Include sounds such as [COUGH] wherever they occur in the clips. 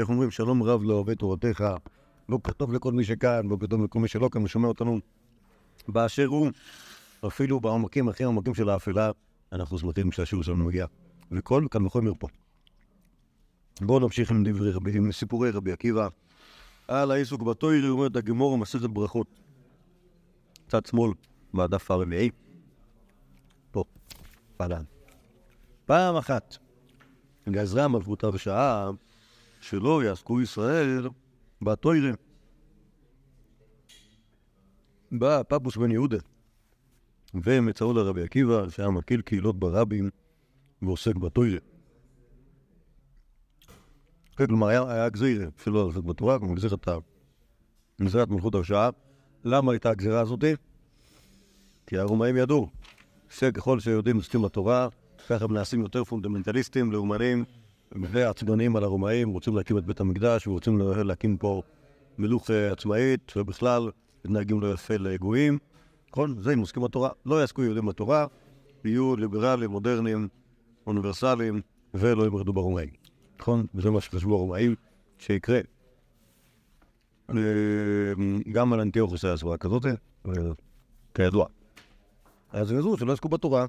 איך אומרים, שלום רב לא אוהב תורתך, בוקר טוב לכל מי שכאן, בוקר טוב לכל מי שלא כאן ושומע אותנו באשר הוא, אפילו בעומקים הכי עמוקים של האפלה, אנחנו שמחים שהשיעור שלנו מגיע. וכל כאן בכל מרפוא. בואו נמשיך עם, דברי עם סיפורי רבי עקיבא. על העיסוק בתוירי אומרת הגמור מסכת ברכות. צד שמאל, בדף הרביעי. פה, פלן. פעם אחת גזרה מלכותה בשעה שלא יעסקו ישראל בתוירה. בא פפוס בן יהודה ומצאו לרבי עקיבא שהיה מקיל קהילות ברבים ועוסק בתוירה. כלומר, היה, גזירה שלא לעסוק בתורה, כמו גזירת גזירת מלכות הרשעה. למה הייתה הגזירה הזאתי? כי הרומאים ידעו שככל שיודעים עוסקים בתורה, ככה הם נעשים יותר פונדמנטליסטים, לאומנים ועצבניים על הרומאים, רוצים להקים את בית המקדש ורוצים להקים פה מלוך עצמאית, ובכלל מתנהגים לא יפה לגויים. נכון? זה אם עוסקים בתורה. לא יעסקו יהודים בתורה, יהיו ליברליים, מודרניים, אוניברסליים, ולא ימרדו ברומאים. נכון? וזה מה שחשבו הרומאים שיקרה. גם על אנטיוכוס היה סברה כזאת, כידוע. אז גזרו שלא עסקו בתורה,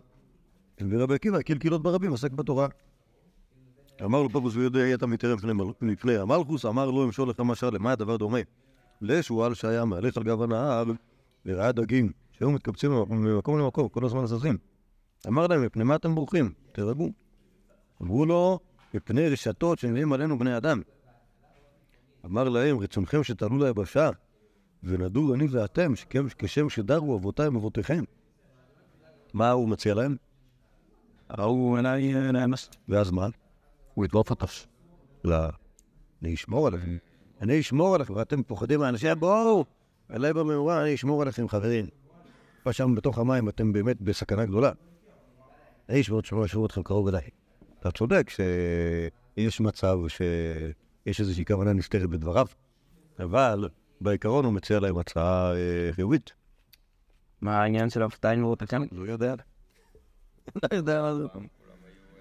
ורבי עקיבא קלקלות ברבים עסק בתורה. אמר לו פבוס ויודע יתה מתרם לפני המלכוס, אמר לו אמשול לך משל, למה הדבר דומה? לשועל שהיה מהלך על גב הנהר וראה דגים שהיו מתקבצים ממקום למקום, כל הזמן זזים. אמר להם, מפני מה אתם בורחים? תרבו. אמרו לו, מפני רשתות שנביאים עלינו בני אדם. אמר להם, רצונכם שתעלו ליבשה, ונדור אני ואתם, כשם שדרו אבותיי ואבותיכם. מה הוא מציע להם? ההוא אולי נאמס. ואז מה? הוא יתקוף אותם. לא. אני אשמור עליכם. אני אשמור עליכם, ואתם פוחדים מהאנשים, בואו! עלי במאורה, אני אשמור עליכם, חברים. פה שם בתוך המים אתם באמת בסכנה גדולה. אני אשמור אתכם קרוב אליי. אתה צודק שיש מצב שיש איזושהי כוונה נסתרת בדבריו, אבל בעיקרון הוא מציע להם הצעה חיובית. מה העניין של הפתיים ואותכם? לא יודע. [LAUGHS] לא יודע מה זה.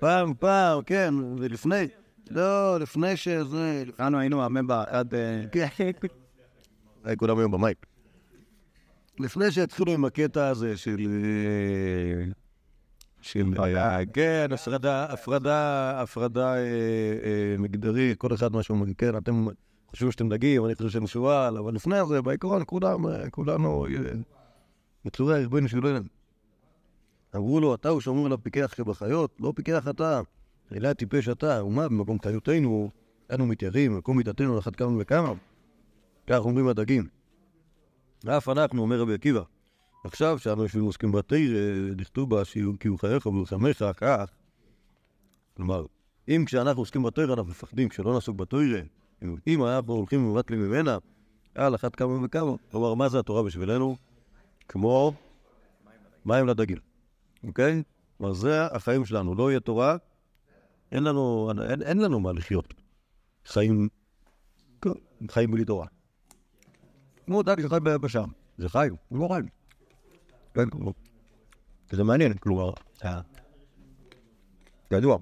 פעם, פעם, כן, ולפני, לא, לפני שזה... אנו היינו המבה עד... כן. כולם היום במים. לפני שהתחילו עם הקטע הזה של... של... כן, הפרדה, הפרדה, הפרדה מגדרית, כל אחד משהו, כן, אתם חושבים שאתם דגים, אני חושב שאני שועל, אבל לפני זה, בעיקרון, כולם, כולנו, בצורה ארגון שלנו. אמרו לו, אתה הוא שאומר לפיקח שבחיות, לא פיקח אתה, אלא טיפש אתה, ומה במקום חיותנו, אנו מתיירים, מקום מיתתנו לאחת כמה וכמה. כך אומרים הדגים. אף אנחנו, אומר רבי עקיבא, עכשיו שאנו יושבים ועוסקים בתיר, לכתוב בה כי הוא חייך ולחמך, כך. כלומר, אם כשאנחנו עוסקים בתיר אנחנו מפחדים שלא נעסוק בתיר, אם אנחנו הולכים ומבטלים ממנה, על אחת כמה וכמה. כלומר, מה זה התורה בשבילנו? כמו מים לדגים, אוקיי? כלומר, זה החיים שלנו. לא יהיה תורה, אין לנו, אין, אין לנו מה לחיות. חיים, חיים בלי תורה. כמו דג שחי ביבשה. זה חי, הוא לא חי. כן, זה מעניין, כלומר, כידוע.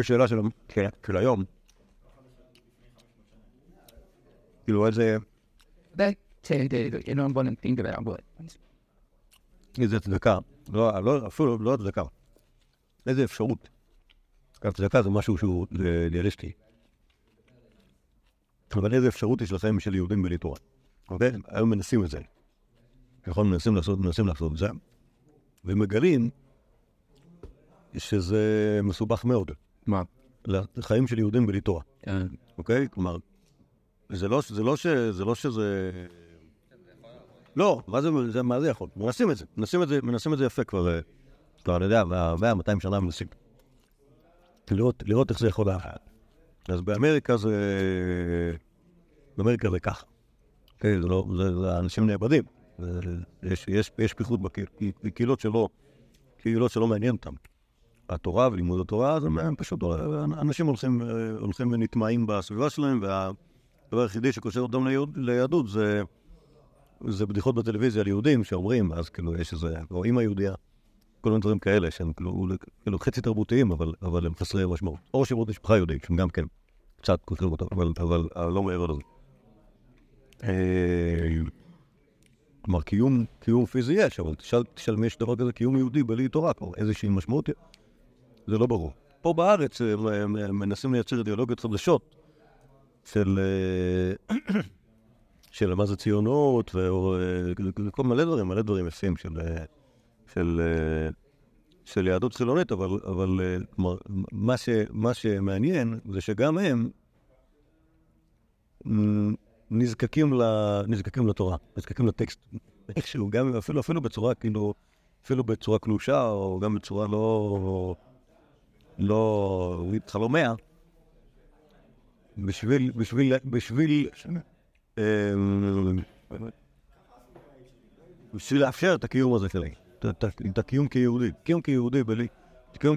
יש שאלה של היום, כאילו איזה... איזה צדקה, אפילו לא צדקה, איזה אפשרות. צדקה זה משהו שהוא ריאליסטי. אבל איזה אפשרות יש לחיים של יהודים בלי תורה. אוקיי? היום מנסים את זה. נכון, מנסים לעשות, מנסים לעשות את זה, ומגלים שזה מסובך מאוד. מה? לחיים של יהודים בלי תורה. אוקיי? כלומר, זה לא, זה לא, ש, זה לא שזה... לא, מה זה, מה זה יכול? מנסים את זה, מנסים את זה, מנסים את זה יפה כבר, כבר, אני יודע, 100-200 שנה מנסים. לראות, לראות איך זה יכול להיות. אז באמריקה זה... באמריקה זה ככה. כן, זה לא, זה, זה אנשים נאבדים. יש, יש, יש פיחות בקהילות שלא, קהילות שלא מעניין אותם. התורה ולימוד התורה, אז הם פשוט, אנשים הולכים, הולכים ונטמעים בסביבה שלהם, והדבר היחידי שקושר אותם ליהדות זה, זה בדיחות בטלוויזיה על יהודים שאומרים, אז כאילו יש איזה, או אימא יהודייה, כל מיני דברים כאלה שהם כאילו, כאילו חצי תרבותיים, אבל, אבל הם חסרי משמעות. או שמות משפחה יהודיים, שהם גם כן קצת כותבים אותם, אבל, אבל, אבל לא מעבר לזה. אה, כלומר, קיום, קיום פיזי יש, אבל תשאל, תשאל מי יש דבר כזה קיום יהודי בלי תורה, כבר איזושהי משמעות, זה לא ברור. פה בארץ הם, הם, הם מנסים לייצר אידיאולוגיות חדשות של, אה, של מה זה ציונות, וכל מלא דברים, מלא דברים יפים של, אה, של, אה, של יהדות חילונית, אבל, אבל מה, ש, מה שמעניין זה שגם הם נזקקים, ל, נזקקים לתורה, נזקקים לטקסט, איכשהו, גם אפילו, אפילו בצורה, כאילו, אפילו בצורה קלושה, או גם בצורה לא... לא חלומיה, בשביל, בשביל, בשביל, בשביל לאפשר את הקיום הזה שלי, את הקיום כיהודי, קיום כיהודי בלי, קיום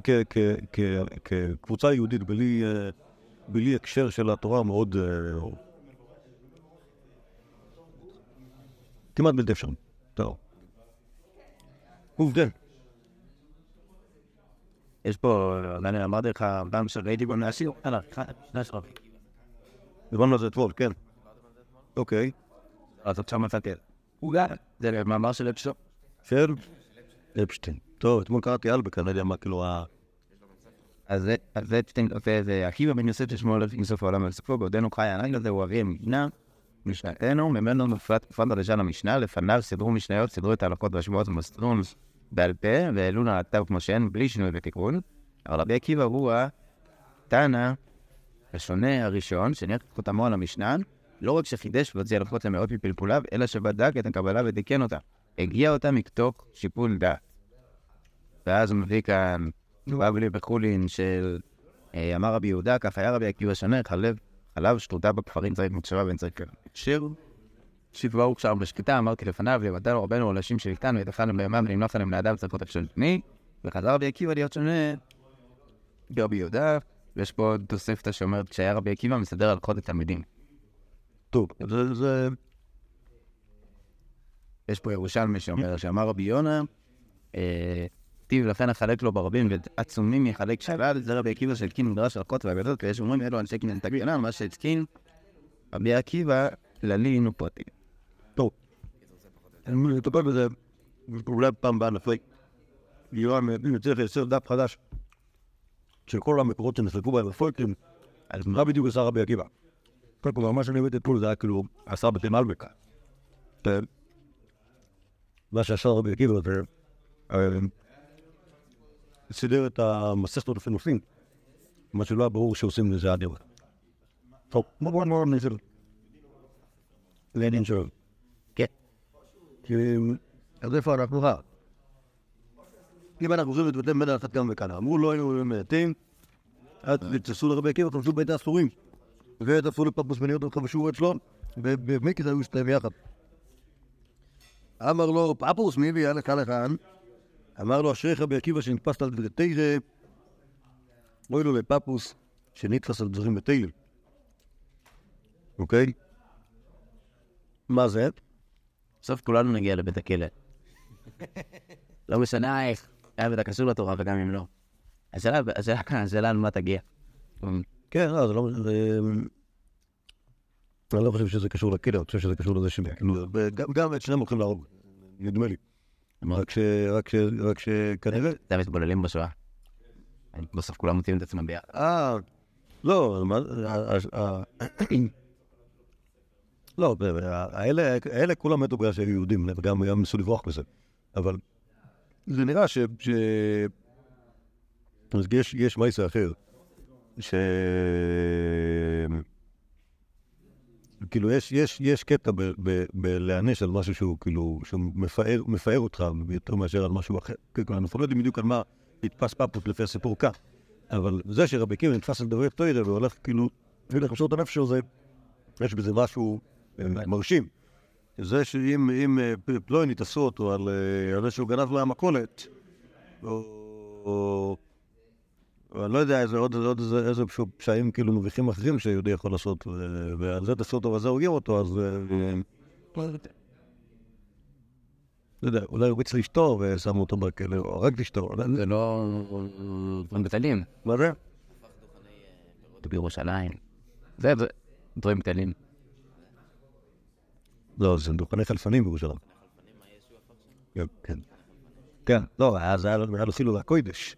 כקבוצה יהודית בלי, אה, בלי הקשר של התורה מאוד, אה, כמעט בלתי אפשרי. טוב. עובדה. יש פה, אני אמרתי לך, פעם שראיתי בו מהשיר, יאללה, דיברנו על זה אתמול, כן. אוקיי. אז עכשיו מצאתי. הוא גר, זה מאמר של אפשטיין. של אפשטיין. טוב, אתמול קראתי אלבק, אני לא יודע מה כאילו ה... אז זה אפשטיין עושה איזה עקיבא בן יוסף ששמו הולך מסוף העולם ולסופו, בעודנו חי הלילה זה הוא אבי המשנה, משנתנו, ממנו נפרט תקופת חדשה למשנה, לפניו סידרו משניות, סידרו את ההלכות והשבועות ומסתרון בעל פה, והעלו לה התו כמו שהן, בלי שינוי ותיקון. אבל רבי עקיבא הוא התנא השונה הראשון, שניח חותמו על המשנה, לא רק שחידש והוציא הלכות למאות מפלפוליו, אלא שבדק את הקבלה ותיקן אותה. הגיע אותה מתוך שיפול דעת. ואז הוא מביא כאן בבלי בחולין של אה, אמר רבי יהודה, כך היה רבי עקיבא שונה, חלב, חלב שטוטה בכפרים צריך מחשבה ואין צריך שיר. שיבואו הוכשר בשקטה, אמרתי לפניו, לבטל רבנו אנשים שאיתנו, יתכן להם בימם ונמלוך עליהם לאדם צרכות אפשר לפני, וחזר רבי עקיבא להיות שונה רבי יהודה, ויש פה עוד תוספתא שאומרת, כשהיה רבי עקיבא מסדר הלכות לתלמידים. טוב, זה... זה... יש פה ירושלמי שאומר, [LAUGHS] שאמר רבי יונה, אה, טיב לכן אחלק לו ברבים ועצומים יחלק שלל, זה רבי עקיבא שהתקין מדרש הלכות והגדות, ויש אומרים אלו אנשי קניין תגבינה, מה שהתקין רבי עקיבא כללי ופרטי. טוב. אני מטפל בזה אולי פעם באה נפלי. יואם יוצא לייצר דף חדש של כל המקורות שנסלקו בהם בפולקרים, אז מה בדיוק עשה רבי עקיבא? קודם כל, מה שאני הבאתי אתמול זה היה כאילו עשה בתי מלבק. מה שעשה רבי עקיבא זה סידר את המסכתות הפינופים, מה שלא היה ברור שעושים לזה עד יום. טוב, בואו נאמר נזל. לעניין שלו. כן. אז איפה אנחנו רע? אם אנחנו חושבים להתבטא בין אחת גם וכאן, אמרו לא היינו מעטים, אז נתפסו לרבי עקיבא, חמשו בית האסורים. ותפסו לפפוס בניות וחבשו אצלו, ובמקרה היו שתיים יחד. אמר לו, פפוס, מי הביא לך לכאן? אמר לו, אשריך רבי עקיבא שנתפסת על דברי תרא, אוי לו לפפוס שנתפס על דברים בתהיל. אוקיי? מה זה? בסוף כולנו נגיע לבית הכלא. לא משנה איך, גם אם אתה קשור לתורה וגם אם לא. השאלה, השאלה, השאלה על מה תגיע. כן, לא, זה לא... אני לא חושב שזה קשור לכלא, אני חושב שזה קשור לזה ש... גם את שניהם הולכים להרוג, נדמה לי. רק ש... רק ש... רק שכנראה... זה מתבוללים בשואה. בסוף כולם מוצאים את עצמם ביחד. אה, לא, לא, האלה, כולם מתו בגלל שהיו יהודים, וגם הם ניסו לברוח מזה. אבל זה נראה ש... ש... אז יש, יש מייסר אחר, ש... כאילו, יש, יש, יש קטע בלהענש על משהו שהוא כאילו, שהוא מפאר, אותך יותר מאשר על משהו אחר. כאילו, אנחנו לא יודעים בדיוק על מה נתפס פפוס לפי הסיפור כאן. אבל זה שרבי קימי נתפס על דברי תוירה והולך כאילו, הולך למסור את הנפש שלו, יש בזה משהו מרשים. זה שאם פלויני תעשו אותו על זה שהוא גנב מהמכולת, או... אני לא יודע איזה עוד איזה פשעים כאילו מביכים אחרים שיהודי יכול לעשות, ועל זה תעשו אותו וזה הורגים אותו, אז... לא יודע, אולי הרביץ לאשתו ושמו אותו בכלא, או רק לאשתו, לא. זה לא... דברים בטלים. מה זה? בירושלים. זה זה דברים בטלים. לא, זה דוכני חלפנים בירושלים. כן, כן. כן, לא, אז היה לו היה לו חילול הקוידש.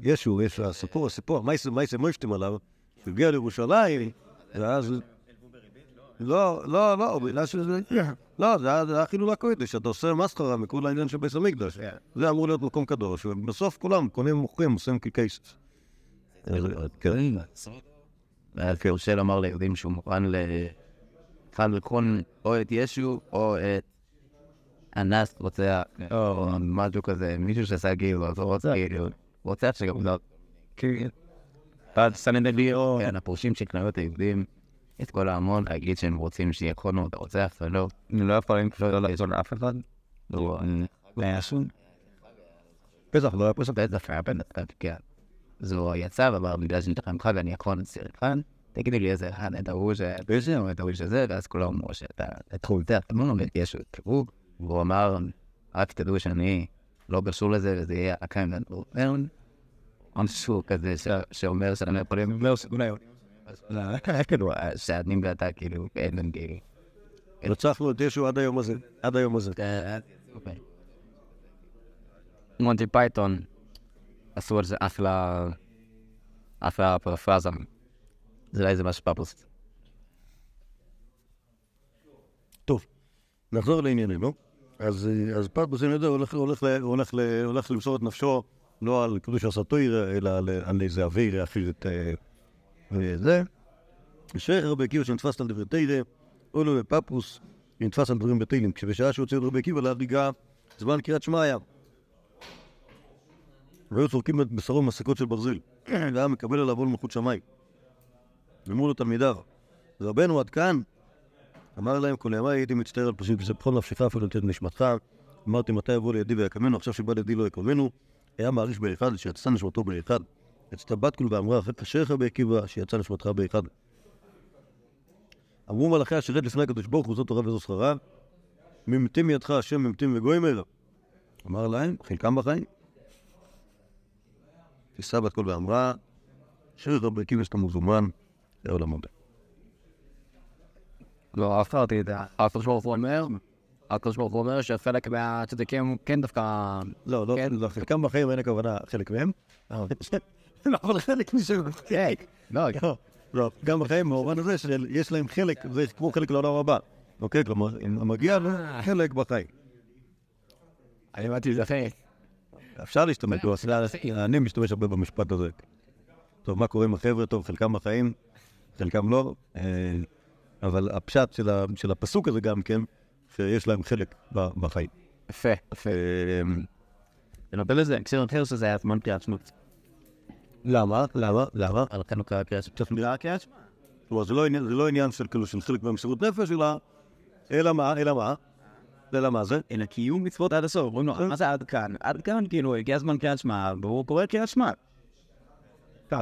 יש, ישו, יש הסיפור, הסיפור, מייסה מוישתם עליו, שהוא הגיע לירושלים, ואז... לא, לא, לא, בגלל שזה... לא, זה היה- חילול הקוידש, אתה עושה מסחרה מכל העניין של בית המקדש. זה אמור להיות מקום קדוש, ובסוף כולם קונים ומוכרים, עושים ככסף. כן. ואז קרשל אמר ליהודים שהוא מוכן לקרון או את ישו או את אנס רוצח, או משהו כזה, מישהו שעשה כאילו, אז הוא רוצה כאילו, רוצח שגם לא. כן. סנדליו, כן, הפורשים שקנו את היהודים, את כל ההמון, להגיד שהם רוצים שיהיה קרונו את הרוצח, ולא, הם לא יכולים לא לעזור לאף אחד. לא, היה שום. פסח, לא היה פסח? בטח היה אדם, כן. אז הוא יצא ואמר, בגלל שיש לכם חג, אני יכול להצטיר אחד. תגידי לי איזה אחד, את ההוא שזה, או את ההוא שזה, ואז כולם אמרו שאתה, את אתה לא לומד ישו, קראו. והוא אמר, רק תדעו שאני לא קשור לזה, וזה יהיה הקיים ואין משהו כזה שאומר שאנחנו יכולים, אומר שאולי... שאני [LAUGHS] ואתה כאילו, אין להם כאילו. רצחנו את ישו עד היום הזה, עד היום הזה. מונטי פייתון עשו על זה אחלה, אחלה פרפרזה. זה אולי זה מה שפאפוס. טוב, נחזור לענייננו. אז, אה, אז פרדוס יודע, הולך, הולך, הולך, ל- הולך למסור את נפשו לא על קדוש הסטויר, אלא על, איזה אוויר אחרת אה, וזה. שייך רבי עקיבא שנתפס על דברי תרא, או לו בפפוס, נתפס על דברים בתהילים. כשבשעה שהוציאו את רבי עקיבא להדליגה, זמן קריאת שמע היה. והיו צורקים את בשרו במסכות של ברזל, [CLEARS THROAT] והיה מקבל עליו עול מלכות שמיים. ואמרו לו תלמידיו, רבנו עד כאן, אמר להם כל ימי הייתי מצטער על פשוט בכל נפשך אפילו לתת נשמתך. אמרתי מתי יבוא לידי ויקמנו, עכשיו שבא לידי לא יקומנו. היה מעריך באחד שיצא נשמתו באחד. יצאת בת כול ואמרה אשריך בעקיבא שיצא נשמתך באחד. אמרו מלאכי רד לפני הקדוש ברוך הוא זאת תורה וזו שכרה. ממתים מידך השם ממתים וגוימר. אמר להם חלקם בחיים. תישא בת קול ואמרה אשריך בעקיבא שאתה מזומן לעולם הבא. לא, אף אחד לא הקדוש ברוך הוא אומר, הקדוש ברוך הוא אומר שחלק מהצדיקים כן דווקא... לא, לא, כן. לא, חלקם בחיים אין הכוונה חלק מהם. [LAUGHS] לא, אבל חלק מזה... כן, לא, לא, לא, גם בחיים במובן הזה שיש להם חלק, זה כמו חלק לעולם הבא. אוקיי? כלומר, מגיע לו חלק בחיים. אני אמרתי את זה אחרי. אפשר להשתמש בו, אני משתמש הרבה במשפט הזה. טוב, מה קורה עם החבר'ה? טוב, חלקם בחיים, חלקם לא. אבל הפשט של ה- של הפסוק הזה גם כן, שיש להם חלק בחיים. יפה, יפה. זה נותן לזה, הקשר אחר שזה היה זמן קריאת שמות. למה? למה? למה? על כן קרא קריאת שמות. נראה קריאת שמע. כלומר, זה לא עניין, זה לא עניין של כאילו של חלק במסירות נפש, אלא, אלא מה, אלא מה? אלא מה זה? אלא קיום מצוות עד הסוף, אומרים לו, מה זה עד כאן? עד כאן, כאילו, הגיע הזמן קריאת שמע, והוא קורא קריאת שמע.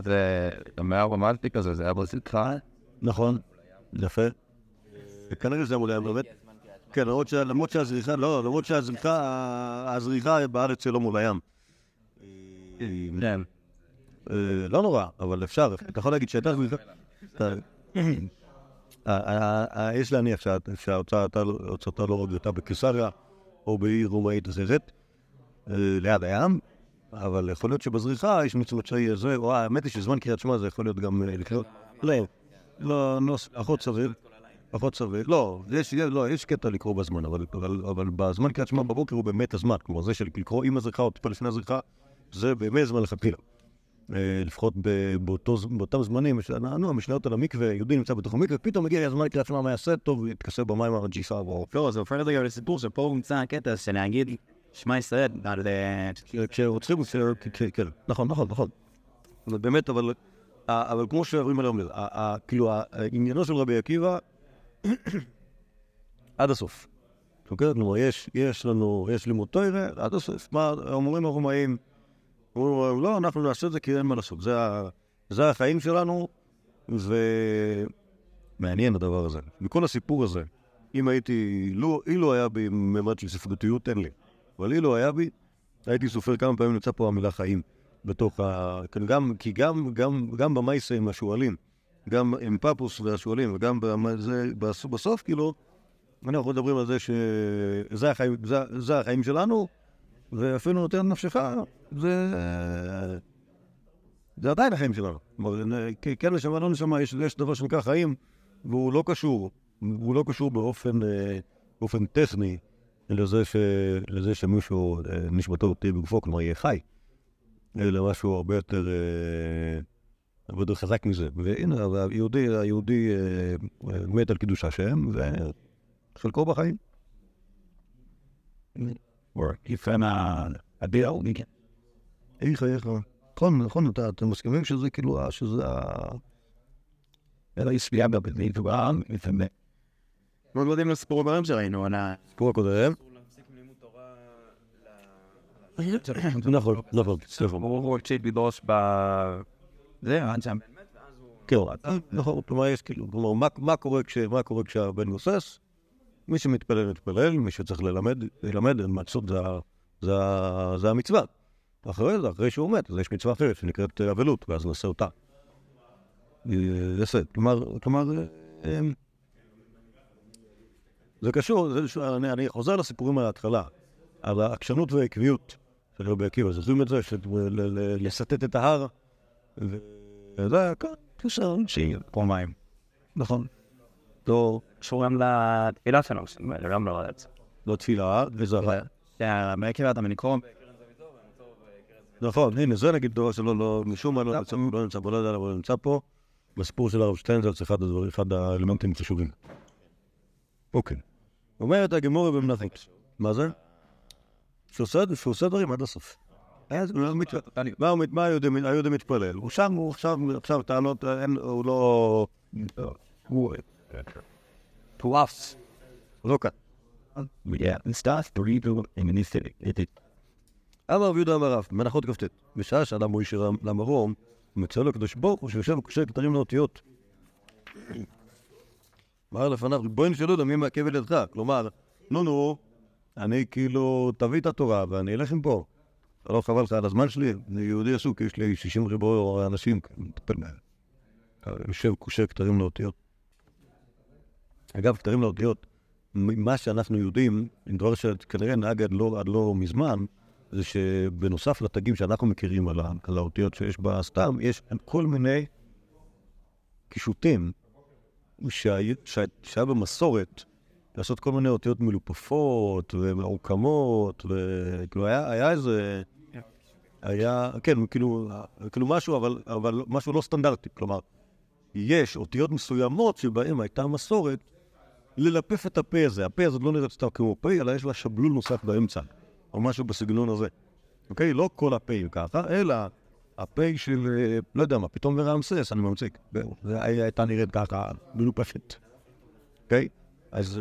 זה גם היה רומנטי כזה, זה היה בזכרה. נכון, יפה. וכנראה שזה אמור להיות באמת. כן, למרות שה- למרות שהזריחה, לא, למרות שהזריחה, הזריחה בארץ שלא מול הים. כן. אה, לא נורא, אבל אפשר, אתה יכול להגיד שהייתה זריחה. אה, אה, יש להניח שה- שההוצאתה לא- הוצאתה לא בקיסריה או בעיר רומאית אחרת, ליד הים, אבל יכול להיות שבזריחה יש מצוות שהיא זה, או האמת היא שזמן קריאת שמע זה יכול להיות גם אה, לקרוא. לא, לא, לא, פחות סביר. פחות סביר. לא, יש, לא, יש קטע לקרוא בזמן, אבל, אבל, אבל בזמן קריאת שמע בבוקר הוא באמת הזמן. כלומר, זה של לקרוא עם הזריחה או טיפה לפני הזריחה, זה באמת זמן לכתחילה. אה, לפחות באותם זמנים, שלנו, המשניות על המקווה, יהודי נמצא בתוך המקווה, פתאום מגיע הזמן קריאת שמע, מה יעשה? טוב, יתכסה במים הרג'יפה, או... לא, זה הופך גם לסיפור שפה הומצא הקטע של להגיד, שמע ישראל, על כשרוצחים, כש- כ- כן, נכון, נכון, נכון. באמת, אבל, אבל כמו שאומרים היום, ה- ה- כאילו, עניינו של רבי עקיבא, [CLEARS THROAT] עד הסוף. אוקיי? כלומר, יש, לנו, יש לימוד תוירה, עד הסוף. מה, אומרים הרומאים, אומרים, לא, אנחנו נעשה את זה כי אין מה לעשות. זה, החיים שלנו, ומעניין הדבר הזה. וכל הסיפור הזה אם הייתי, לו, אילו היה בי ממד של ספרותיות, אין לי. אבל אילו היה בי, הייתי סופר כמה פעמים נמצא פה המילה חיים בתוך ה... כן, גם, כי גם, גם, גם במייסה עם השועלים, גם עם פפוס והשועלים, וגם בזה, בסוף, בסוף, כאילו, אנחנו מדברים על זה שזה החיים, זה, זה החיים שלנו, ואפילו נותן נפשך, זה... זה עדיין החיים שלנו. כלומר, כן נשמה, לא נשמה, יש, יש דבר שנקרא חיים, והוא לא קשור, הוא לא קשור באופן, אה, באופן טכני לזה, ש, לזה שמישהו, אה, נשמתו תהיה בגופו, כלומר יהיה חי, אלא משהו הרבה יותר, אה, הרבה יותר חזק מזה. והנה, היהודי, היהודי מת על קידוש השם, וחלקו בחיים. איך חייך? נכון, נכון, אתם מסכימים שזה כאילו, שזה ה... אלא הספייה בבית ועם, לפעמים. מאוד מודים לסיפור הקודם שראינו, על הסיפור הקודם. נכון, נכון, סליחה. הוא הקשיב לדרוש ב... זה, שם. כן, נכון, כלומר, יש כאילו, כלומר, מה קורה כשהבן גוסס? מי שמתפלל, מתפלל, מי שצריך ללמד, ללמד, מצות זה המצווה. אחרי זה, אחרי שהוא מת, אז יש מצווה אחרת שנקראת אבלות, ואז נעשה אותה. יפה. כלומר, אמ, זה קשור, זה, אני, אני חוזר לסיפורים מההתחלה, על העקשנות והעקביות של רבי עקיבא. זוכרים את זה? לסטט את ההר, וזה היה כאן, קשר. שיהיה פה מים. נכון. לא... קשור גם לתפילה שלנו, גם לא רדץ. לא תפילה, וזה... מעקב אתה מנקרום. נכון, הנה, זה נגיד דבר שלא, לא, משום מה לא נמצא פה, לא נמצא פה, לא יודע למה לא נמצא פה. בסיפור של הרב שטיינזלץ, אחד הדברים, אחד האלמנטים החשובים. אוקיי. אומרת הגמורה במנחית. מה זה? שעושה דברים עד הסוף. מה היהודי מתפלל? הוא שם, הוא עכשיו טענות, הוא לא... הוא... הוא לא כאן. אמר רבי יהודה אמר רב, מנחות כ"ט, בשעה שאדם הוא איש למרום, מצא לו הקדוש ברוך הוא שיושב וקושר כתרים לאותיות. אמר לפניו, ריבונו של יהודה, מי מעכב את ידך? כלומר, נו נו, אני כאילו, תביא את התורה ואני אלך עם פה. לא חבל לך על הזמן שלי? אני יהודי עסוק, יש לי 60 ריבו אנשים, מטפל מהם. יושב קושר כתרים לאותיות. אגב, כתרים לאותיות, מה שאנחנו יודעים, דבר שכנראה נהג עד לא, עד לא מזמן, זה שבנוסף לתגים שאנחנו מכירים על, האותיות שיש בסתם, יש כל מיני קישוטים שהיה, שהיה במסורת לעשות כל מיני אותיות מלופפות ומעוקמות, וכאילו היה, היה איזה... היה, כן, כאילו, כאילו משהו, אבל, אבל משהו לא סטנדרטי. כלומר, יש אותיות מסוימות שבהן הייתה מסורת ללפף את הפה הזה. הפה הזה לא נראית סתם כמו פה, אלא יש לה שבלול נוסף באמצע. או משהו בסגנון הזה. אוקיי? לא כל הפ"אים ככה, אלא הפ' של, לא יודע מה, פתאום ורעמסס, אני ממציא. זה הייתה נראית ככה, מלופפת. אוקיי? אז...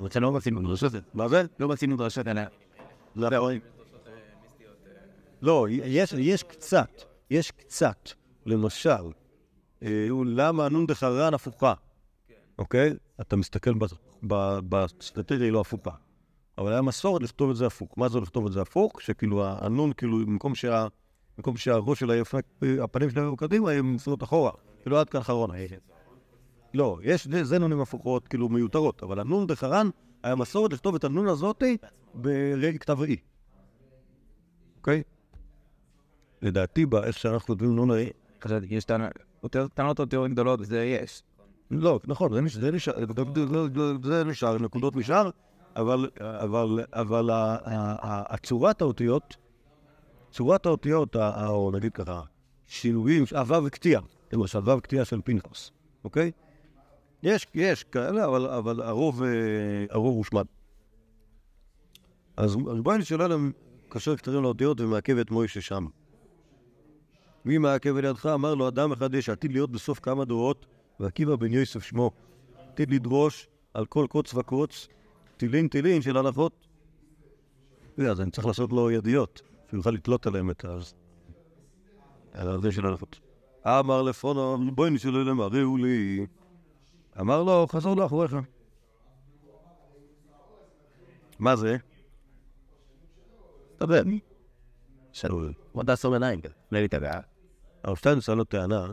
רוצה לא מצינו דרשות. מה זה? לא מצינו דרשות עליה. לא, יש קצת, יש קצת. למשל, אה, למה נון דחרן הפוכה, אוקיי? אתה מסתכל בסטטריה לא הפוכה. אבל היה מסורת לכתוב את זה הפוך. מה זה לכתוב את זה הפוך? שכאילו הנון, כאילו, במקום, שה, במקום שהראש שלה יפה, הפנים שלה יהיו קדימה, הם מפנות אחורה. כאילו עד כאן חרונה. לא, יש, זה, זה נונים הפוכות, כאילו, מיותרות. אבל הנון דחרן, היה מסורת לכתוב את הנון הזאתי בכתב ראי. אוקיי? לדעתי, באיך שאנחנו כותבים נון ראי... יש טענות יותר גדולות, זה יש. לא, נכון, זה נשאר, זה נשאר, נקודות נשאר. אבל, אבל, אבל הצורת האותיות, צורת האותיות, או נגיד ככה, שינויים, הוו וקטיעה, למשל וו וקטיעה של פנחס, אוקיי? יש, יש כאלה, אבל, אבל הרוב, הרוב הושמד. אז ריבונו של עולם קשר כתרים לאותיות ומעכב את מוישה שם. מי מעכב על ידך? אמר לו, אדם אחד יש עתיד להיות בסוף כמה דורות, ועקיבא בן יוסף שמו. עתיד לדרוש על כל קוץ וקוץ תילין תילין של הלכות. אז אני צריך לעשות לו ידיות, שהוא יוכל לתלות עליהם את הזה של הלכות. אמר לפונו, בואי נשאל אליהם, הריעו לי. אמר לו, חזור לאחוריך. מה זה? תדבר. שאול. בוא תעשור עיניים. תפנה לי את הדעה. הרב שטיינס היה לו טענה,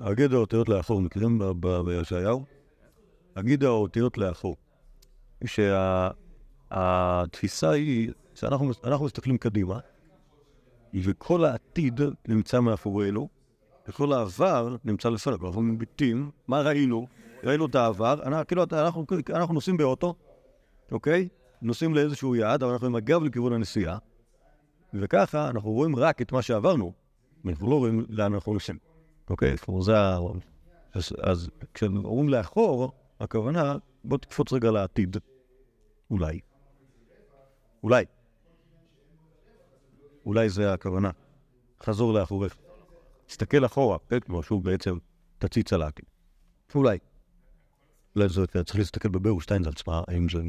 אגיד האותיות לאחור, מכירים בישעיהו? אגיד האותיות לאחור. שהתפיסה היא שאנחנו אנחנו מסתכלים קדימה, וכל העתיד נמצא מאחורינו, וכל העבר נמצא לפנינו. אנחנו מביטים, מה ראינו? ראינו את העבר, כאילו, אנחנו, נוסעים באוטו, אוקיי? נוסעים לאיזשהו יעד, אבל אנחנו עם הגב לכיוון הנסיעה, וככה אנחנו רואים רק את מה שעברנו, ואנחנו לא רואים לאן אנחנו נוסעים. אוקיי? זה ה... אז כשאומרים לאחור, הכוונה, בוא תקפוץ רגע לעתיד. אולי. אולי. אולי זה הכוונה. חזור לאחוריך. תסתכל אחורה, כמו שהוא בעצם תציץ על העתיד. אולי. אולי זה, צריך להסתכל בברור שטיינזלץ, מה, האם זה...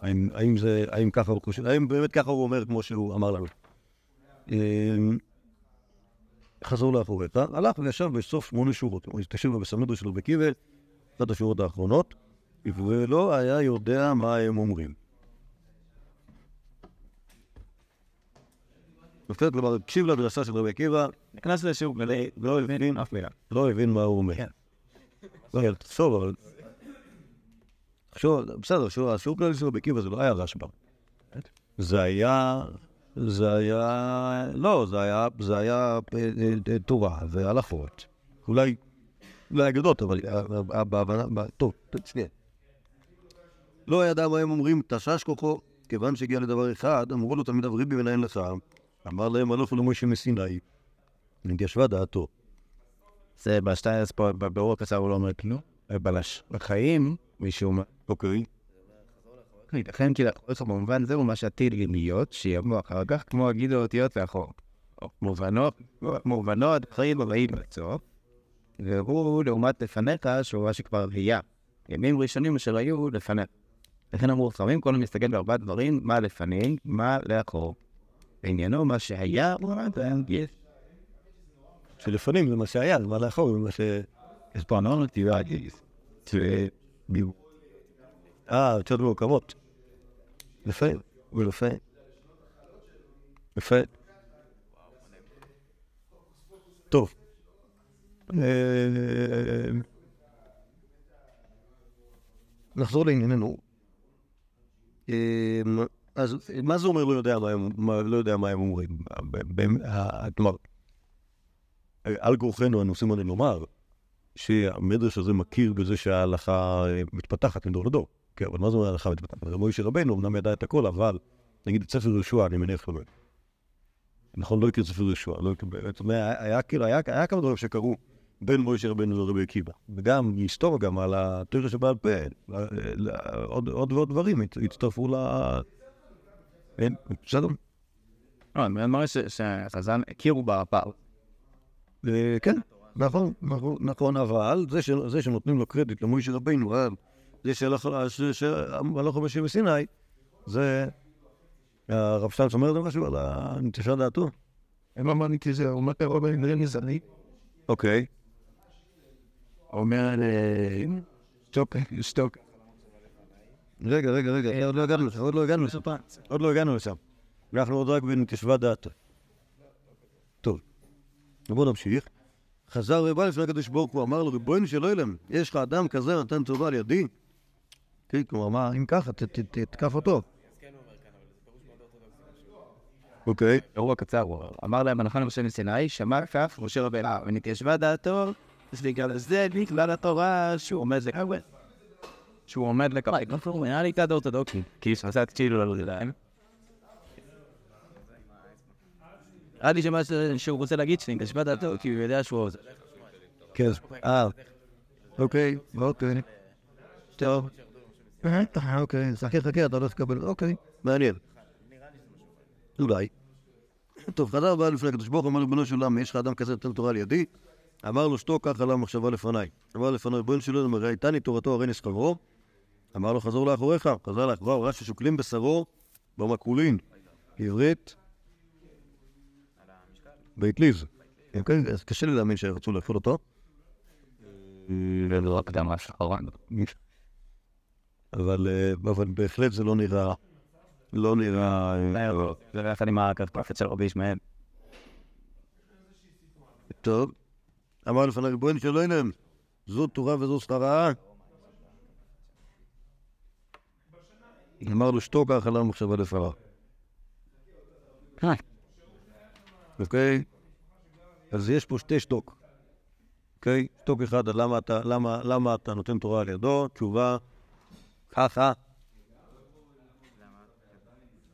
האם, האם זה, האם ככה הוא חושב, האם באמת ככה הוא אומר כמו שהוא אמר לנו. אמ, חזור לאחוריך, הלך וישב בסוף שמונה שורות, הוא התקשר בסמדו של רבי קיבל, אחת השורות האחרונות, ולא היה יודע מה הם אומרים. בסדר, כלומר, הקשיב לדרשה של רבי עקיבא, נכנס לשיעור כללי, לא הבין אף מילה. לא הבין מה הוא אומר. כן. לא, תחשוב, אבל... בסדר, שיעור- השיעור כללי של רבי עקיבא זה לא היה רשב"ם. זה היה... זה היה... לא, זה היה, זה היה אה, אה, תורה והלכות. אולי, אולי אגדות, אבל אה, בהבנה... טוב, שנייה. לא ידע מה הם אומרים, תשש כוחו, כיוון שהגיע לדבר אחד, אמרו לו תלמידיו ריבי מנהל לך, אמר להם, הלכו למשה מסיני, נתיישבה דעתו. זה בשטיינס פה, בבירור הקצר הוא לא אומר כלום. בלש. בחיים, מישהו אומר, אוקיי. ייתכן כי לאחוריך במובן זה הוא מה שעתיד להיות, שיבוא אחר כך, כמו הגיד האותיות לאחור. או מובנו, מובנו הדברים הבאים בסוף, והוא לעומת לפניך, שהוא מה שכבר היה. ימים ראשונים אשר היו לפניך. לכן אמרו חכמים, כל המסתכל בארבעה דברים, מה לפנים, מה לאחור. בעניינו, מה שהיה, הוא אמר, יש. שלפנים זה מה שהיה, זה מה לאחור, זה מה ש... יש פה אנוניטי, אה, אותיות מורכבות. יפה, הוא יפה. יפה. טוב. אה, נחזור לענייננו. אז מה זה אומר לא יודע מה לא יודע מה הם אומרים? כלומר, על כורחנו אנו עושים עלינו לומר שהמדרש הזה מכיר בזה שההלכה אה, מתפתחת מדור לדור. כן, אבל מה זה אומר הלכה מתפתחת? הרי מוישה רבנו אמנם ידע את הכל, אבל נגיד את ספר יהושע, אני מניח לא. נכון, לא הכיר את ספר יהושע, לא הכיר, בעצם היה, היה, כאילו, כמה דברים שקרו בין מוישה רבנו לרבי עקיבא. וגם היסטוריה גם על התיאוריה שבעל פה, עוד, עוד ועוד דברים הצ- הצטרפו ל... בסדר. לא, אני מראה שהחז"ל הכירו בפער. אה, כן, נכון, נכון, נכון, אבל זה, שנותנים לו קרדיט למוישה רבינו על זה שהלך לו בשם בסיני, זה... הרב שטיינץ אומר לו משהו על הנטישה דעתו? אמרתי זה, הוא אומר, הוא אומר, נראה לי זני. אוקיי. אומר, אה, שתוק, שתוק. רגע, רגע, רגע, עוד לא הגענו לשם, עוד לא הגענו לשם. עוד לא הגענו לשם. אנחנו עוד רק בנתישבה דעתו. טוב, בואו נמשיך. חזר ובא לפני הקדוש ברוך הוא, אמר לו, ריבונו של עולם, יש לך אדם כזה נתן טובה על ידי? כן, כלומר, מה, אם ככה, ת- ת- ת- תתקף אותו. אוקיי. אירוע קצר, הוא אמר להם, אנחנו למשה מסיני, שמע כך, משה רבנו, ונתיישבה דעתו, אז בגלל זה, בגלל התורה, שהוא עומד לקבל. שהוא עומד לקבל. לי קצת אורתודוקסי, כי יש עשה כאילו לא יודעים. נראה לי שמה שהוא רוצה להגיד, שנתיישבה דעתו, כי הוא יודע שהוא... כן. אה, אוקיי, אוקיי. טוב. אוקיי, חכה, חכה, אתה הולך לקבל, אוקיי, מעניין. אולי. טוב, חזר בא לפני הקדוש ברוך הוא, אמר ריבונו של עולם, יש לך אדם כזה נותן תורה על ידי? אמר לו, שתוק, ככה לה מחשבה לפניי. אמר לפניי, ריבונו של עולם, ראיתני תורתו הרי נסחברו? אמר לו, חזור לאחוריך, חזר לאחוריו, ראה ששוקלים בשרו במקולין. עברית. בית ליז. אז קשה לי להאמין שרצו לאכול אותו. לא רק דם האחרון. אבל בהחלט זה לא נראה, לא נראה... אה, זה יחד עם הכרפפת של רבי ישמעאל. טוב. אמר לפני ריבונו של עולם, זו תורה וזו שכרה. אמר לו שתוק האכלה ומחשבה לפרה. אוקיי? אז יש פה שתי שתוק. אוקיי? שתוק אחד, למה אתה, למה, למה אתה נותן תורה על ידו? תשובה, ככה.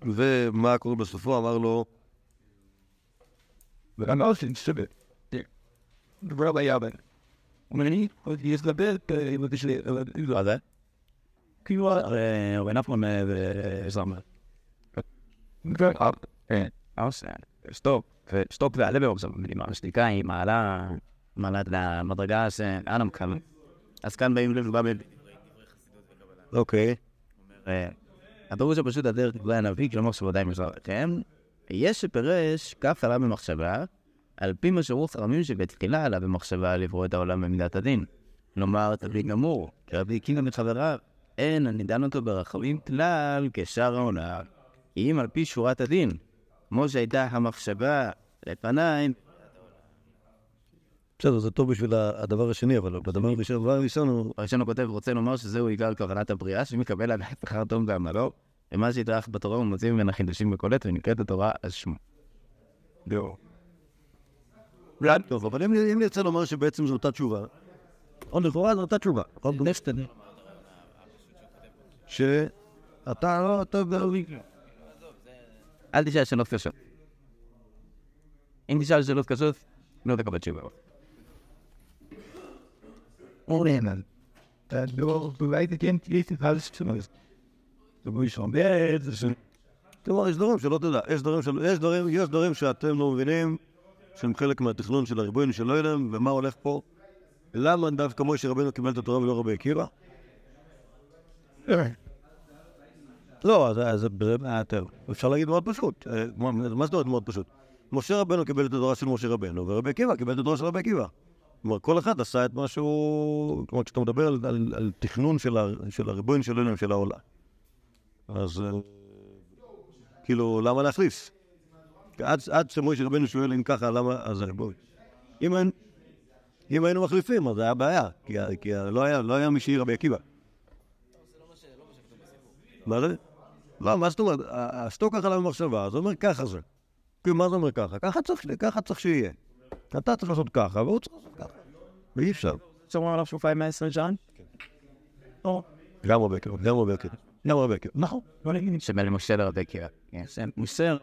ומה קורה בסופו? אמר לו. מה זה? רבי נחמן וזמר. כן. שתוק. ושתוק ועלה באופן מדימה. היא מעלה, מעלה את המדרגה שאנה מקבל. אז כאן באים לבא ב... אוקיי, הפירוש הפשוט הדרך דברי הנביא, כלומר שבוודאי מזר לכם. יש שפירש, כך עלה במחשבה, על פי מה שרוח הרמים שבתחילה עלה במחשבה לברוא את העולם במידת הדין. כלומר, תביא גמור, כי רבי עקיבא מחבריו, אין הנידן אותו ברחמים כלל כשאר העולם, אם על פי שורת הדין, כמו שהייתה המחשבה לפניי, בסדר, זה טוב בשביל הדבר השני, אבל בדבר הראשון, הדבר הראשון הוא... הראשון הכותב רוצה לומר שזהו עיקר כוונת הבריאה, שמקבל עליה שכר טוב בעמלו, ומה שהתארך בתורה הוא מוציא ממנה חידושים בקולט, ונקראת התורה על שמו. לא. טוב, אבל אם נרצה לומר שבעצם זו אותה תשובה, או לכאורה זו אותה תשובה? שאתה לא, אתה... אל תשאל שאלות קשות. אם תשאל שאלות קשות, לא תקבל תשובה. אורנן. לא, אולי. זה זה ש... כלומר, יש דברים שלא תדע, יש דברים, של, יש דברים, יש דברים שאתם לא מבינים, שהם חלק מהתכנון של הריבונו של אלוהים, ומה הולך פה? למה דווקא משה רבנו קיבל את התורה ולא רבי עקיבא? לא, אז- אפשר להגיד מאוד פשוט. אה, מה זאת אומרת מאוד פשוט? משה רבנו קיבל את התורה של משה רבנו, ורבי עקיבא קיבל את התורה של רבי עקיבא. כלומר, כל אחד עשה את מה שהוא... כלומר, כשאתה מדבר על, על, על תכנון של, של הריבונו של אלוהים של העולם, אז אה, כאילו, למה להחליף? עד, עד שמשה רבנו שואל אם ככה, למה... אז בואי. אם, אם היינו מחליפים, אז זה היה בעיה, כי, כי לא, היה, לא היה מי שיהיה רבי עקיבא. מה זה? לא, מה זאת אומרת? ה- השתוק ככה למחשבה, זה אומר ככה זה. כאילו, מה זה אומר ככה? ככה צריך, ככה צריך שיהיה. אתה צריך לעשות ככה, והוא צריך לעשות ככה. ואי אפשר. לומר עליו שהוא חי 120 שנה? גם רבי עקיבא, גם רבי עקיבא. גם רבי עקיבא. נכון. משה לרבי עקיבא. כן, זה משה,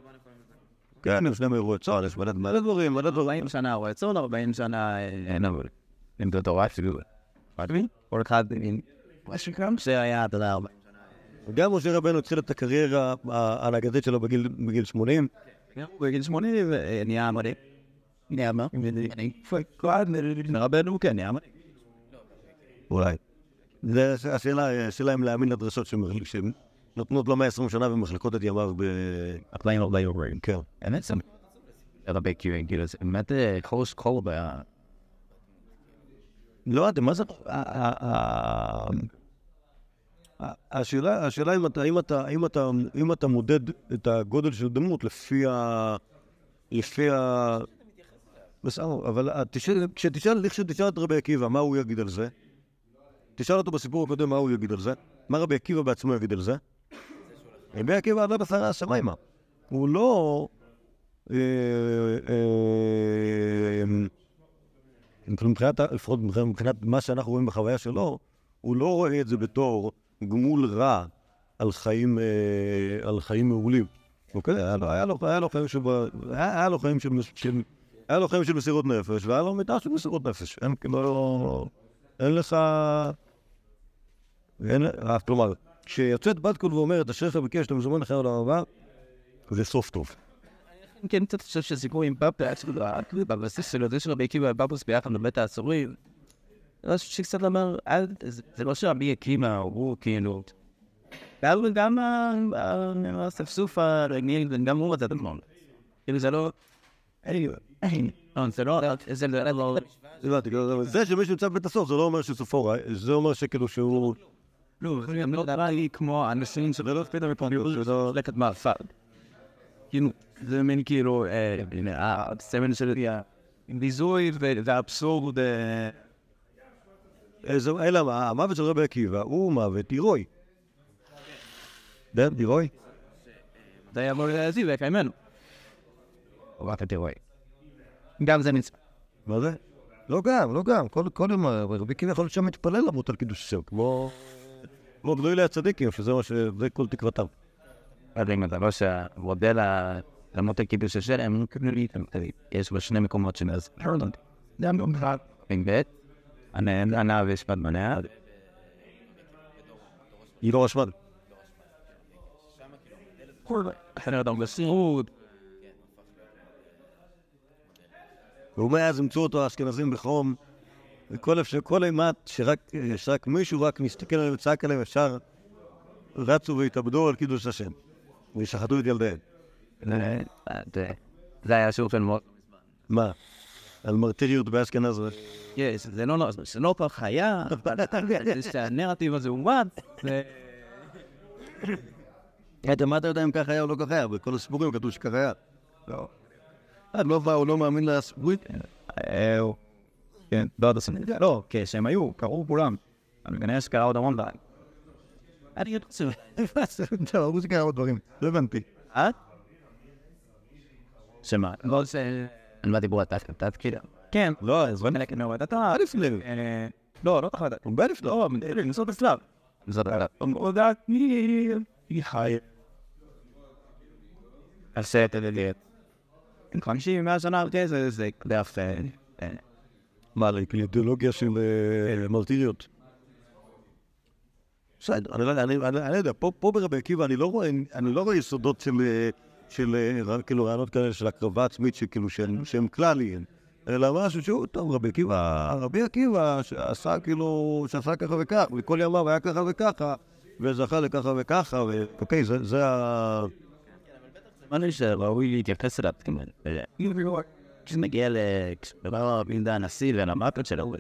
כן, הם שניהם אירועי צהר, יש מלא דברים, מלא דברים. 40 שנה רואה צאן, 40 שנה אין אבל. לימדו תורה אפילו. כל אחד עם... משהו גם שהיה, אתה יודע, 40 גם משה רבנו התחיל את הקריירה ההנהגתית שלו בגיל בגיל 80. שנה. הוא בגיל 80 ונהיה מדהים. נהיה מה? רבנו, כן, נהיה מדהים. אולי. זה השאלה, השאלה אם להאמין לדרשות שנותנות לו 120 שנה ומחלקות את ימיו ב... 40 40 40. כן. באמת זה רבי עקיבא, כאילו, זה באמת אה, כל כל הבעיה. לא יודע, מה זה... השאלה, השאלה אם אתה, אם אתה, אם אתה, אם אתה מודד את הגודל של דמות לפי ה... לפי ה... בסדר, אבל תשאל, כשתשאל, לכשתשאל את רבי עקיבא, מה הוא יגיד על זה? תשאל אותו בסיפור הקודם מה הוא יגיד על זה, מה רבי עקיבא בעצמו יגיד על זה. רבי עקיבא עלה בשרה השמיימה. הוא לא... אה, אה, מבחינת, ה- לפחות מבחינת- מבחינת מה שאנחנו רואים בחוויה שלו, הוא לא רואה את זה בתור גמול רע על חיים, אה, על חיים מעולים. אוקיי? היה לו, היה לו, היה לו חיים של... היה, לו חיים של, של... היה לו חיים של מסירות נפש, והיה לו מידה של מסירות נפש. אין כאילו... אין לך... אין... אה, כלומר, כשיוצאת בת קול ואומרת, אשריך ביקש את המזומן אחרי העולם הבא, זה סוף טוב. כן, קצת חושב שהסיפור עם פאפה, בבסיס שלו, זה שרבי עקיבא ובבוס ביחד בבית העצורים, משהו שקצת אמר, זה זה לא שרבי עקיבא הוא כאילו... גם גם ה- ה- האספסוף הרגיל, גם הוא רצה את עצמו. כאילו זה לא... לא, זה לא... זה לא... הבנתי, כאילו, זה שמישהו נמצא בבית הסוף, זה לא אומר שסופו רע, זה אומר שכאילו שהוא... לא, זה גם לא נראה לי כמו אנשים שלא פתאום מפרניות שלא לקט מאפר. כאילו, זה מין כאילו, אה, הנה, הסמל של ביזוי והאבסורד. אה, אלא מה, המוות של רבי עקיבא הוא מוות הירואי. כן, הירואי? זה להזיב לקיימנו. רק אתה רואה. גם זה נצפה. מה זה? לא גם, לא גם. כל- קודם רבי עקיבא יכול להיות שם מתפלל למות על קידוש השם, כמו... כמו גדולי הצדיקים, שזה מה ש... זה כל תקוותם. אז אם אתה לא שהמודל ה... למות על קידוש השם, יש בה שני מקומות שנעז. גם לא מניה. היא לא רשמד. אחרי אדם בסירות. ומאז אימצו אותו האשכנזים בחום, וכל אפשר, כל אימת שרק, שרק מישהו רק מסתכל עליהם וצעק עליהם, ישר רצו והתאבדו על קידוש השם, וישחטו את ילדיהם. זה היה שיעור של מאוד. מה? על מרטיריות באשכנז? זה לא, זה לא כל חיה, זה שהנרטיב הזה אומץ, זה... אתה מה אתה יודע אם ככה היה או לא ככה היה? בכל הסיפורים כתוב שככה היה. לא. לא בא, הוא לא מאמין לסיפורים? כן, לא לא, כשהם היו, קראו כולם. אני כנראה שקרה עוד המון דברים. אני רוצה... טוב, המוזיקה היה עוד דברים. לא הבנתי. אה? שמה? לא, זה... על מה דיברו אתה? כאילו? כן. לא, אז בוא חלק מהורדת אתה... אלף לב. אה, לא, לא תחת. הוא באלף לא, נסות בשלב. נסות בשלב. הודעת מי... היא חי. עשה את הלילית. חמישים, מאה שנה, כן, זה זה דף... אה, אה, מה, לאידיאולוגיה של אה, מרטיריות? בסדר, אני לא יודע, לא פה ברבי עקיבא אני לא רואה לא יסודות של, אה, של אה, כאילו רעיונות כאלה של הקרבה עצמית שכאילו שהם כלליים, אלא משהו שהוא, טוב, רבי עקיבא, רבי עקיבא שעשה כאילו, שעשה ככה וכך, וכל ימיו היה ככה וככה, וזכה לככה וככה, ואוקיי, זה- זה ה... מה לי שראוי להתייחס אליו, כשנגיע ל... כשדבר בינדה הנשיא ולמטות שלו,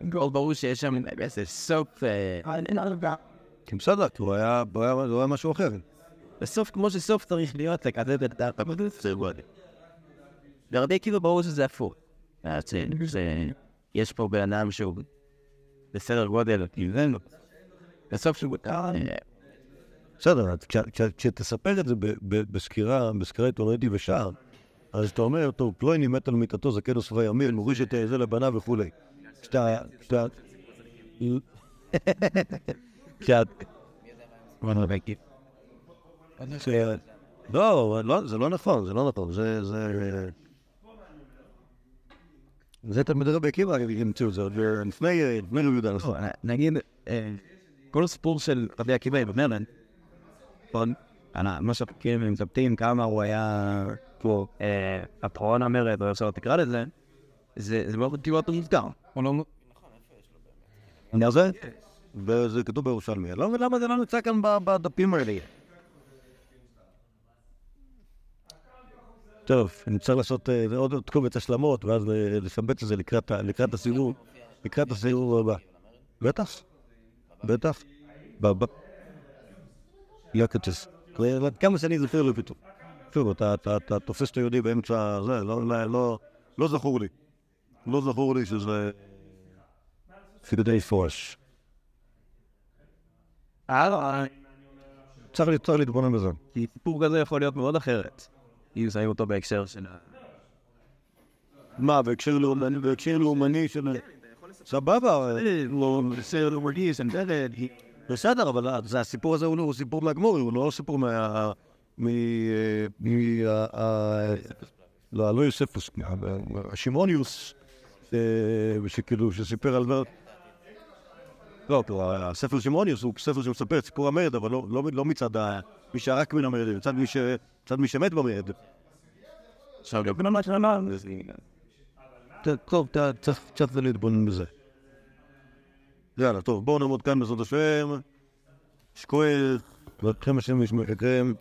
מאוד ברור שיש שם איזה סוף... אה, כי בסדר, כי הוא היה משהו אחר. בסוף, כמו שסוף צריך להיות, לקדם את הדעת, זה גודל. לרבי עקיבא ברור שזה הפוך. זה- יש פה בן אדם שהוא בסדר גודל, כאילו, בסוף שהוא... אה, בסדר, כשתספר את זה בסקירה, בסקירה עיתונאית יבשה, אז אתה אומר, טוב, פלויני מת על מיטתו, זקן ושבע ימים, מוריש את זה לבניו וכולי. כשאתה... כשאתה... [LAUGHS] לא, לא, זה לא נכון, זה לא נכון, זה... זה... זה תלמידי רבי עקיבא המציאו את זה, לפני רבי יהודה. לא, נגיד, אה, כל הסיפור של רבי עקיבא במרלן, נכון? אני- מה שאנחנו מכירים ומתלבטים כמה הוא היה פה, אה, הפרעון המרד, או איך שלא תקרא לזה, זה זה מאוד כמעט מוזכר. הוא לא... העניין הזה? וזה כתוב בירושלמי. אני לא מבין למה זה לא נמצא כאן בדפים האלה. טוב, אני צריך לעשות אה, עוד קובץ השלמות, ואז אה, לשבץ את זה לקראת הסיבוב, לקראת הסיבוב הבא. בטח, בטח. יקצ'ס. כמה שאני זוכר לו פתאום. שוב, אתה- תופס את היהודי באמצע זה, לא- לא- לא- לא זכור לי. לא זכור לי שזה... פיקודי פורש. צריך להתבונן בזה. כי סיפור כזה יכול להיות מאוד אחרת. אם שמים אותו בהקשר של ה... מה, בהקשר לאומני, של... סבבה, בסדר, אבל זה- הסיפור הזה הוא לא- סיפור מהגמורי, הוא לא סיפור מה... מ... אה, מ... ה- ה- לא, לא יוספוס, שמעוניוס, אה, שכאילו, שסיפר על... לא, הספר שמעוניוס הוא ספר שמספר את סיפור המרד, אבל לא- לא לא מצד ה- מי שערק מן המרד, מצד מי שמת במרד. עכשיו, לא בן שלמה, ת- טוב, ת- צריך קצת להתבונן בזה. יאללה, טוב, בואו נעמוד כאן בעזרת השם. שקוייל, ואתכם השם ישמעכם.